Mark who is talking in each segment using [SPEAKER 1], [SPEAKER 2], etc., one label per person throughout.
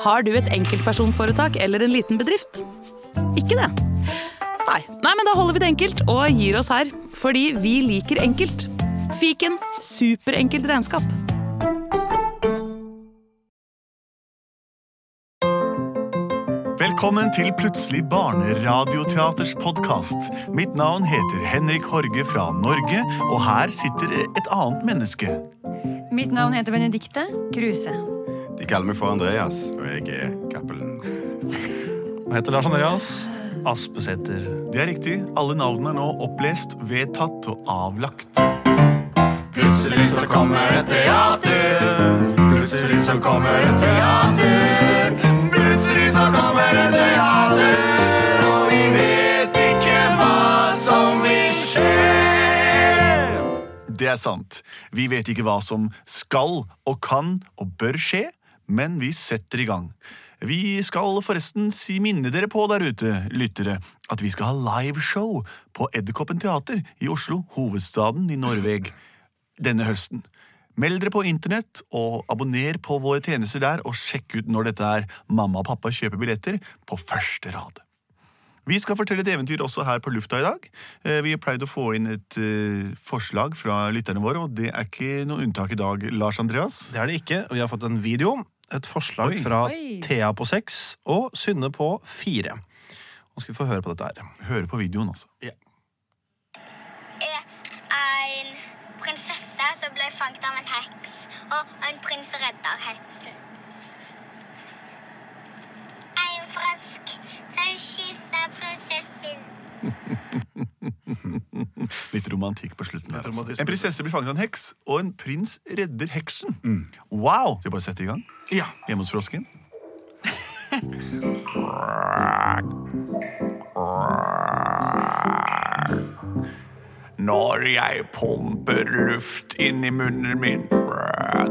[SPEAKER 1] Har du et enkeltpersonforetak eller en liten bedrift? Ikke det? Nei. Nei, men da holder vi det enkelt og gir oss her. Fordi vi liker enkelt. Fiken superenkelt regnskap.
[SPEAKER 2] Velkommen til Plutselig barneradioteaters podkast. Mitt navn heter Henrik Horge fra Norge, og her sitter et annet menneske.
[SPEAKER 3] Mitt navn heter Benedikte Kruse.
[SPEAKER 4] De kaller meg for Andreas, og jeg er Cappelen.
[SPEAKER 5] Jeg heter Lars Andreas Aspesæter.
[SPEAKER 2] Det er riktig. Alle navnene er nå opplest, vedtatt og avlagt.
[SPEAKER 4] Plutselig så kommer et teater. Plutselig så kommer et teater. Plutselig så kommer et teater. Og vi vet ikke hva som vil skje.
[SPEAKER 2] Det er sant. Vi vet ikke hva som skal og kan og bør skje, men vi setter i gang. Vi skal forresten si minne dere på der ute, lyttere, at vi skal ha liveshow på Edderkoppen teater i Oslo, hovedstaden i Norveg, denne høsten. Meld dere på internett og abonner på våre tjenester der, og sjekk ut når dette er Mamma og pappa kjøper billetter på første rad. Vi skal fortelle et eventyr også her på lufta i dag. Eh, Vi har pleid å få inn et eh, forslag fra lytterne våre, og det er ikke noe unntak i dag, Lars Andreas.
[SPEAKER 5] Det er det ikke, og vi har fått en video. Et forslag
[SPEAKER 2] Oi.
[SPEAKER 5] fra
[SPEAKER 3] Oi.
[SPEAKER 5] Thea på seks og Synne på fire. Nå skal vi få høre på dette her.
[SPEAKER 2] Høre på videoen, altså.
[SPEAKER 6] er en prinsesse som ble fanget av en heks, og en prins redder heksen. En fransk som kysser prinsessen.
[SPEAKER 2] Litt romantikk på slutten. her. Altså. En prinsesse blir fanget av en heks, og en prins redder heksen. Wow! Skal vi bare sette i gang? Ja. Hjemme hos frosken? Når jeg pumper luft inn i munnen min,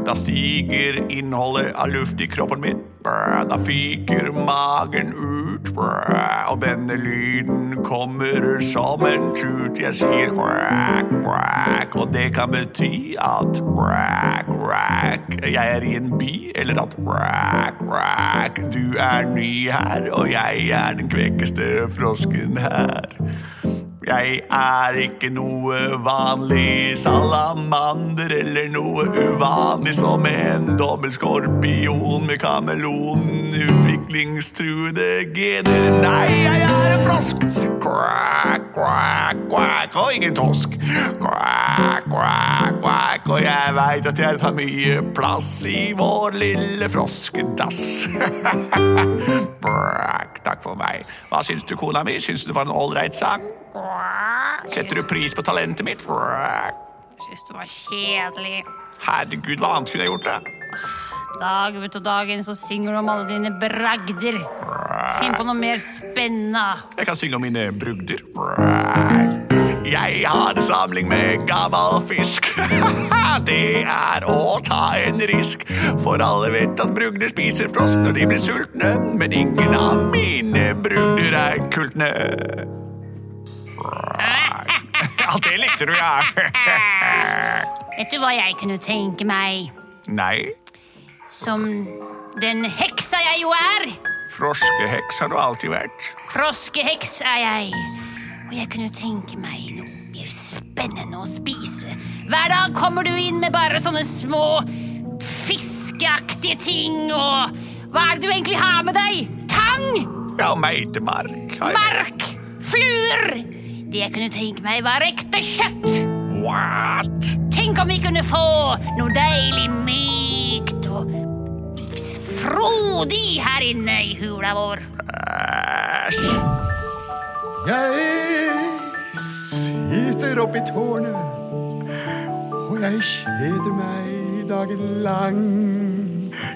[SPEAKER 2] da stiger innholdet av luft i kroppen min. Da fyker magen ut, og denne lyden kommer som en tut. Jeg sier quack, quack, og det kan bety at quack, quack, jeg er i en by, eller at quack, quack, du er ny her, og jeg er den kvekkeste frosken her. Jeg er ikke noe vanlig salamander eller noe uvanlig som en dobbeltskorpion med kameleon, utviklingstruede gener. Nei, jeg er en frosk! Quack, quack, quack, og ingen tosk. Quack, quack, quack, og jeg veit at jeg tar mye plass i vår lille froskedass. Quack, takk for meg. Hva syns du, kona mi? Syns du det var en ålreit sang? Setter du pris på talentet mitt?
[SPEAKER 3] Syns det var kjedelig.
[SPEAKER 2] Herregud, hva annet kunne jeg gjort? da?
[SPEAKER 3] Dag ut og dag inn så synger du om alle dine bragder. Finn på noe mer spennende.
[SPEAKER 2] Jeg kan synge om mine brugder. Jeg har en samling med gammel fisk. Det er å ta en risk. For alle vet at brugder spiser frosk når de blir sultne. Men ingen av mine brugder er kultne. Ja, det likte du, ja.
[SPEAKER 3] Vet du hva jeg kunne tenke meg?
[SPEAKER 2] Nei,
[SPEAKER 3] Som den heksa jeg jo er.
[SPEAKER 2] froskeheks har du alltid vært.
[SPEAKER 3] Froskeheks er jeg. Og jeg kunne tenke meg noe mer spennende å spise. Hver dag kommer du inn med bare sånne små fiskeaktige ting og Hva er det du egentlig har med deg? Tang?
[SPEAKER 2] Ja, meitemark.
[SPEAKER 3] Mark? Fluer? Det jeg kunne tenke meg, var ekte kjøtt.
[SPEAKER 2] What?
[SPEAKER 3] Tenk om vi kunne få noe deilig mykt og frodig her inne i hula vår.
[SPEAKER 2] Æsj.
[SPEAKER 4] Jeg sitter opp i tårnet, og jeg kjeder meg dagen lang.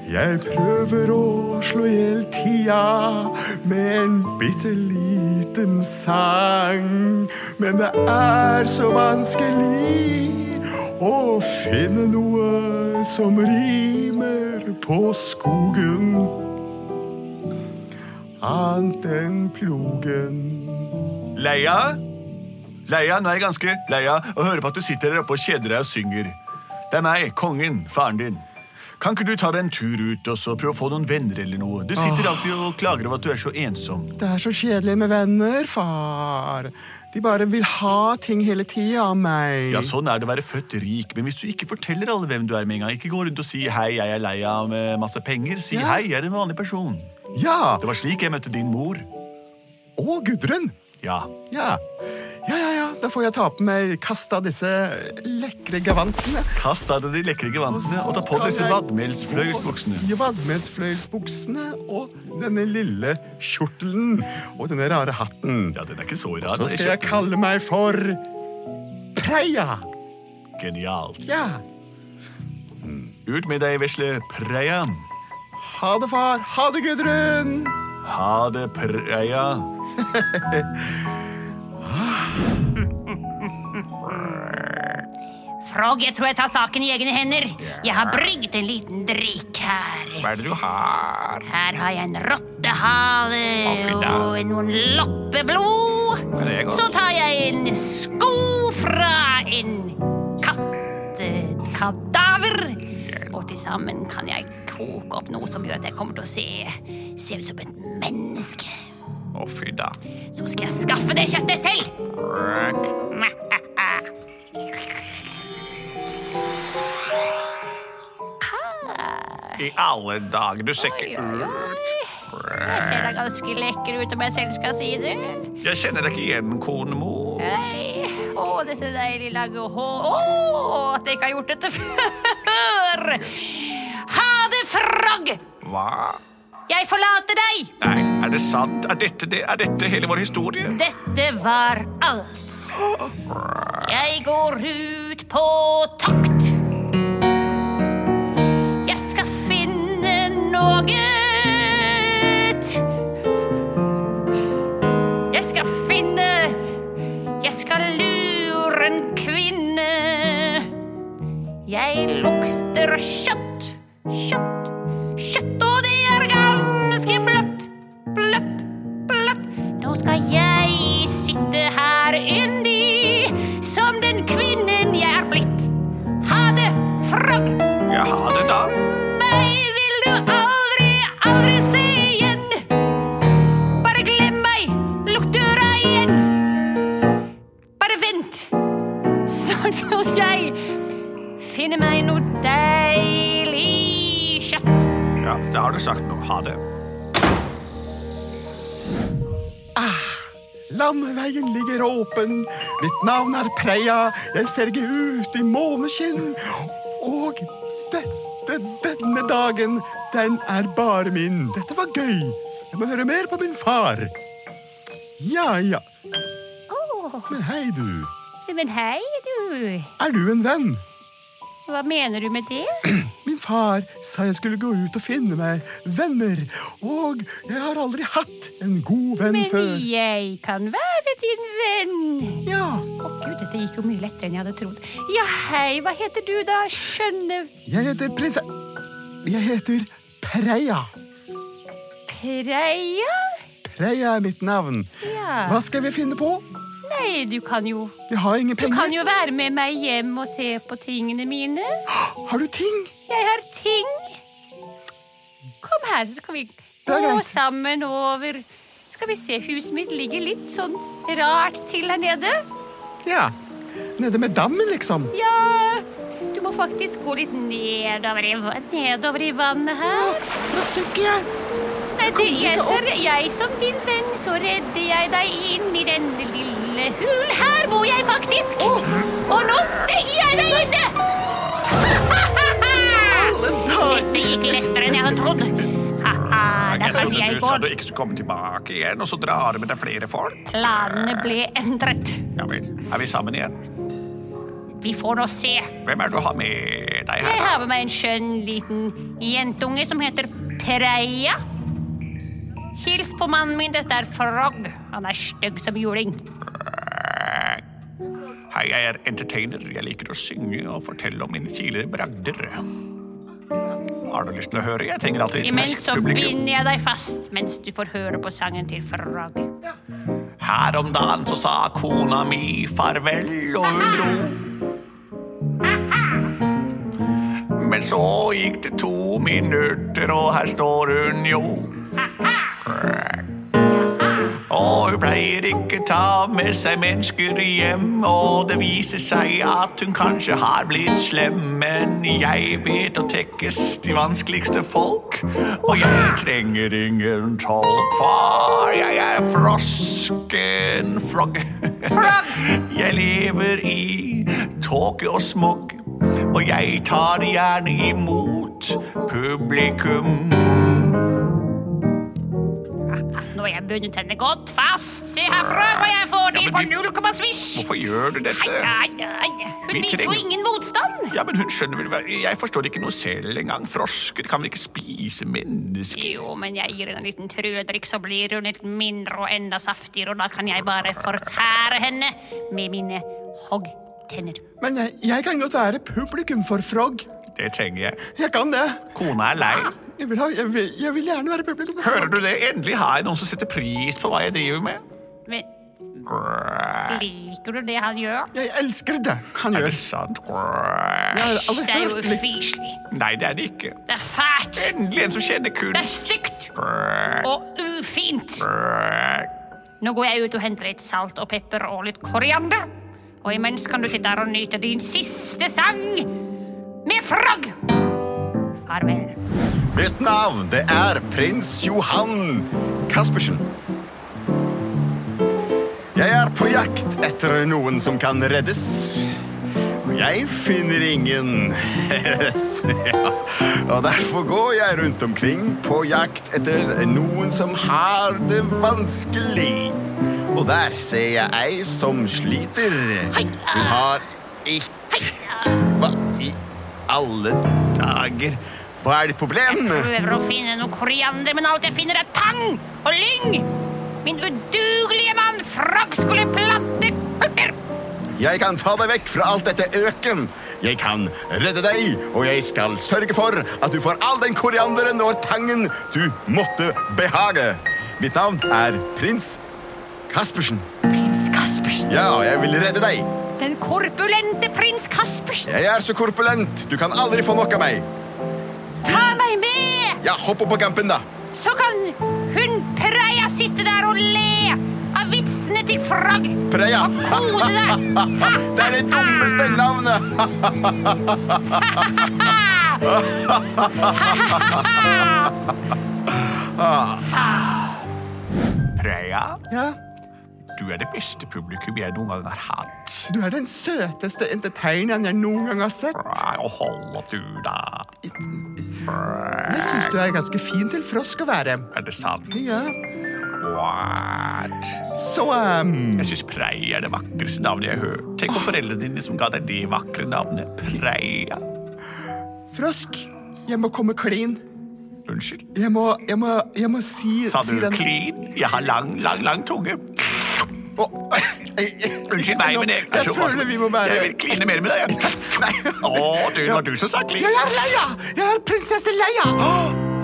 [SPEAKER 4] Jeg prøver å slå i hjel tida med en bitte liten sang. Men det er så vanskelig å finne noe som rimer på skogen. Annet enn plogen.
[SPEAKER 2] Leia? Leia, nå er jeg ganske leia og å høre på at du sitter der oppe og kjeder deg og synger. Det er meg, kongen, faren din. Kan ikke du ta deg en tur ut og så prøve å få noen venner eller noe? Du sitter alltid og klager over at du er så ensom.
[SPEAKER 4] Det er så kjedelig med venner, far. De bare vil ha ting hele tida av meg.
[SPEAKER 2] Ja, Sånn er det å være født rik, men hvis du ikke forteller alle hvem du er med en gang, ikke gå rundt og si 'hei, jeg er lei av masse penger', si
[SPEAKER 4] Ja.
[SPEAKER 2] 'hei, jeg er en vanlig person'.
[SPEAKER 4] Ja!
[SPEAKER 2] Det var slik jeg møtte din mor.
[SPEAKER 4] Å, Gudrun!
[SPEAKER 2] Ja.
[SPEAKER 4] Ja. ja, ja, ja. Da får jeg ta på meg kasta disse lekre gavantene.
[SPEAKER 2] Kast av deg de lekre gevantene og ta på disse
[SPEAKER 4] jeg-
[SPEAKER 2] vadmelsfløyelsbuksene.
[SPEAKER 4] Ja, Vadmelsfløyelsbuksene og denne lille kjortelen og denne rare hatten.
[SPEAKER 2] Ja, den er ikke så rar.
[SPEAKER 4] Og Så skal jeg kalle meg for Preia.
[SPEAKER 2] Genialt.
[SPEAKER 4] Ja.
[SPEAKER 2] Ut med deg, vesle Preia.
[SPEAKER 4] Ha det, far. Ha det, Gudrun.
[SPEAKER 2] Ha det, Preia.
[SPEAKER 3] Frog, jeg tror jeg tar saken i egne hender. Jeg har brygget en liten drikk her.
[SPEAKER 2] Hva er det du har?
[SPEAKER 3] Her har jeg en rottehale og noen loppeblod. Så tar jeg en sko fra en kattekadaver. Og til sammen kan jeg koke opp noe som gjør at jeg kommer til å se, se ut som et menneske.
[SPEAKER 2] Å, fy da.
[SPEAKER 3] Så skal jeg skaffe det kjøttet selv.
[SPEAKER 2] I alle dager, du ser ikke ut.
[SPEAKER 3] Jeg ser da ganske lekker ut, om jeg selv skal si det.
[SPEAKER 2] Jeg kjenner deg ikke igjen, konemor.
[SPEAKER 3] Hei. Å, dette deilige lange hår. Å, at jeg ikke har gjort dette før. Ha det, Frog!
[SPEAKER 2] Hva?
[SPEAKER 3] Jeg forlater deg.
[SPEAKER 2] Nei, er det sant? Er dette, det? Er dette hele vår historie?
[SPEAKER 3] Dette var alt. Jeg går ut på tokt. Jeg skal finne noe. Jeg skal finne Jeg skal lure en kvinne. Jeg lukter kjøtt, kjøtt, kjøtt, finne meg noe deilig kjøtt.
[SPEAKER 2] Ja, det har du sagt noe. Ha det.
[SPEAKER 4] Landeveien ligger åpen. Mitt navn er Preia. Jeg serger ut i måneskinn. Og dette, denne dagen, den er bare min. Dette var gøy. Jeg må høre mer på min far. Ja, ja. Men hei, du.
[SPEAKER 3] Men hei, du.
[SPEAKER 4] Er du en venn?
[SPEAKER 3] Hva mener du med det?
[SPEAKER 4] Min far sa jeg skulle gå ut og finne meg venner. Og jeg har aldri hatt en god venn
[SPEAKER 3] Men
[SPEAKER 4] før.
[SPEAKER 3] jeg kan være din venn.
[SPEAKER 4] Ja,
[SPEAKER 3] Å gud, dette gikk jo mye lettere enn jeg hadde trodd. Ja, hei, hva heter du da, skjønne
[SPEAKER 4] jeg heter prinse... Jeg heter Preia.
[SPEAKER 3] Preia?
[SPEAKER 4] Preia er mitt navn.
[SPEAKER 3] Ja.
[SPEAKER 4] Hva skal vi finne på?
[SPEAKER 3] Nei, du kan jo
[SPEAKER 4] Jeg har ingen
[SPEAKER 3] Du kan jo være med meg hjem og se på tingene mine.
[SPEAKER 4] Har du ting?
[SPEAKER 3] Jeg har ting. Kom her, så skal vi gå sammen over Skal vi se, huset mitt ligger litt sånn rart til her nede.
[SPEAKER 4] Ja. Nede med dammen, liksom.
[SPEAKER 3] Ja, du må faktisk gå litt nedover i, nedover i vannet her.
[SPEAKER 4] Nå synker jeg.
[SPEAKER 3] Nei, du, jeg, skal, jeg som din venn, så redder jeg deg inn i denne lille hul. Her bor jeg faktisk! Og nå stenger jeg deg inne! Dette gikk lettere enn jeg hadde trodd. Da kan jeg
[SPEAKER 2] du sa
[SPEAKER 3] gå.
[SPEAKER 2] du ikke skulle komme tilbake igjen, og så drar du med deg flere folk.
[SPEAKER 3] Planene ble endret.
[SPEAKER 2] Ja vel, er vi sammen igjen?
[SPEAKER 3] Vi får nå se.
[SPEAKER 2] Hvem er det du har med deg her?
[SPEAKER 3] Jeg har med meg en skjønn liten jentunge som heter Preia. Hils på mannen min, dette er Frog. Han er stygg som juling.
[SPEAKER 2] Hei, jeg er entertainer. Jeg liker å synge og fortelle om mine tidligere bragder. Har du lyst til å høre? Jeg trenger alltid litt
[SPEAKER 3] Imens
[SPEAKER 2] ferskt
[SPEAKER 3] så binder jeg deg fast mens du får høre på sangen til Frog.
[SPEAKER 2] Her om dagen så sa kona mi farvel, og hun dro. Men så gikk det to minutter, og her står hun jo. Hun pleier ikke ta med seg mennesker hjem, og det viser seg at hun kanskje har blitt slem, men jeg vet å tekkes de vanskeligste folk, og jeg trenger ingen tolk, for jeg er frosken frog. Jeg lever i tåke og smog, og jeg tar gjerne imot publikum.
[SPEAKER 3] Nå har jeg bundet henne godt fast. Se herfra hva jeg får til
[SPEAKER 2] Ja,
[SPEAKER 3] på null komma svisj.
[SPEAKER 2] Hvorfor gjør du
[SPEAKER 3] dette?
[SPEAKER 2] dette?
[SPEAKER 3] ai, ai. Hun
[SPEAKER 2] Vi
[SPEAKER 3] viser jo ingen motstand.
[SPEAKER 2] Ja, men hun skjønner vel Jeg forstår ikke noe selv engang. Frosker kan vel ikke spise mennesker?
[SPEAKER 3] Jo, men jeg gir henne en liten trødrikk, så blir hun litt mindre og enda saftigere, og da kan jeg bare fortære henne med mine hoggtenner.
[SPEAKER 4] Men jeg, jeg kan godt være publikum for Frog.
[SPEAKER 2] Det trenger jeg.
[SPEAKER 4] Jeg kan det.
[SPEAKER 2] Kona er lei.
[SPEAKER 4] Jeg vil, ha, jeg vil, jeg vil gjerne være publikum
[SPEAKER 2] Hører du det? Endelig har jeg noen som setter pris på hva jeg driver med.
[SPEAKER 3] Men liker du det han gjør?
[SPEAKER 4] Jeg elsker det han
[SPEAKER 2] Er
[SPEAKER 4] gjør.
[SPEAKER 2] det sant?
[SPEAKER 3] Det er jo ufyselig.
[SPEAKER 2] Nei, det er det ikke.
[SPEAKER 3] Det er fælt.
[SPEAKER 2] Endelig en som kjenner kunst.
[SPEAKER 3] Det er stygt og ufint. Nå går jeg ut og henter litt salt og pepper og litt koriander. Og imens kan du sitte her og nyte din siste sang med Frog. Farvel.
[SPEAKER 4] Mitt navn det er prins Johan Kaspersen. Jeg er på jakt etter noen som kan reddes. Og jeg finner ingen. ja. Og derfor går jeg rundt omkring på jakt etter noen som har det vanskelig. Og der ser jeg ei som sliter. Hun har ikke Hva i alle dager? Hva er ditt problem?
[SPEAKER 3] Jeg Prøver å finne noe koriander, men alt jeg finner er tang og lyng. Min udugelige mann Frog skulle plante urter.
[SPEAKER 4] Jeg kan ta deg vekk fra alt dette øken. Jeg kan redde deg, og jeg skal sørge for at du får all den korianderen og tangen du måtte behage. Mitt navn er prins Kaspersen.
[SPEAKER 3] Prins Kaspersen.
[SPEAKER 4] Ja, jeg vil redde deg.
[SPEAKER 3] Den korpulente prins Kaspersen.
[SPEAKER 4] Jeg er så korpulent. Du kan aldri få nok av meg. Ja, hopp opp på campen, da.
[SPEAKER 3] Så kan hun Preia sitte der og le av vitsene til Frog.
[SPEAKER 4] Preia.
[SPEAKER 3] Og kose deg.
[SPEAKER 4] Det er det dummeste navnet.
[SPEAKER 2] Preia?
[SPEAKER 4] Ja,
[SPEAKER 2] du er det beste publikum jeg noen gang har hatt.
[SPEAKER 4] du er den søteste entertaineren jeg noen gang har sett.
[SPEAKER 2] Og hold opp, du, da.
[SPEAKER 4] Jeg syns du er ganske fin til frosk å være.
[SPEAKER 2] Er det sant?
[SPEAKER 4] Ja,
[SPEAKER 2] What?
[SPEAKER 4] så um,
[SPEAKER 2] Jeg syns Prei er det vakreste navnet jeg har hørt. Tenk på foreldrene dine som ga deg det vakre navnet. Preia.
[SPEAKER 4] Frosk, jeg må komme clean.
[SPEAKER 2] Unnskyld.
[SPEAKER 4] Jeg må, jeg må, jeg må si
[SPEAKER 2] Sa du clean? Jeg har lang, lang, lang tunge.
[SPEAKER 4] Jeg-
[SPEAKER 2] Unnskyld meg, men jeg,
[SPEAKER 4] Jeg føler vi må være
[SPEAKER 2] Jeg vil kline mer med deg.
[SPEAKER 4] Nei.
[SPEAKER 2] Å, det var du som sa klin.
[SPEAKER 4] Jeg er Leia! Jeg er prinsesse Leia!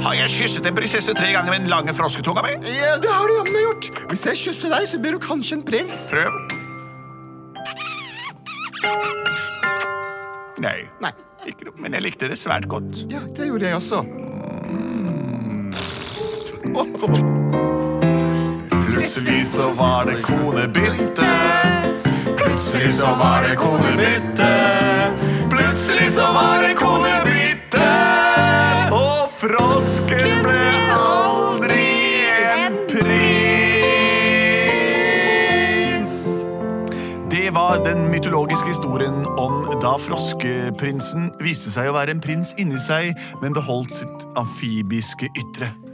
[SPEAKER 2] Har jeg kysset en prinsesse tre ganger med den lange frosketunga mi?
[SPEAKER 4] Ja, det har du jammen gjort. Hvis jeg kysser deg, så blir du kanskje en prins.
[SPEAKER 2] Prøv. Nei.
[SPEAKER 4] Nei.
[SPEAKER 2] Ikke noe, men jeg likte det svært godt.
[SPEAKER 4] Ja, det gjorde jeg også.
[SPEAKER 2] Plutselig så var det konebytte. Plutselig så var det konebytte. Plutselig så var det konebytte. Og frosken ble aldri en prins. Det var den mytologiske historien om da froskeprinsen viste seg å være en prins inni seg, men beholdt sitt amfibiske ytre.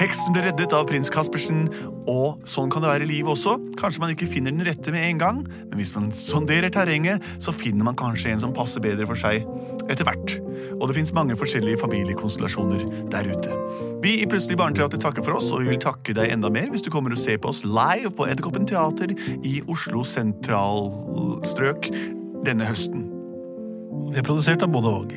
[SPEAKER 2] Heksen ble reddet av prins Kaspersen, og sånn kan det være i livet også. Kanskje man ikke finner den rette med en gang, men hvis man sonderer terrenget, så finner man kanskje en som passer bedre for seg etter hvert. Og det fins mange forskjellige familiekonstellasjoner der ute. Vi i Plutselig barneteater takker for oss, og vi vil takke deg enda mer hvis du kommer og ser på oss live på Edderkoppen teater i Oslo sentralstrøk denne høsten.
[SPEAKER 5] Vi er produsert av både og.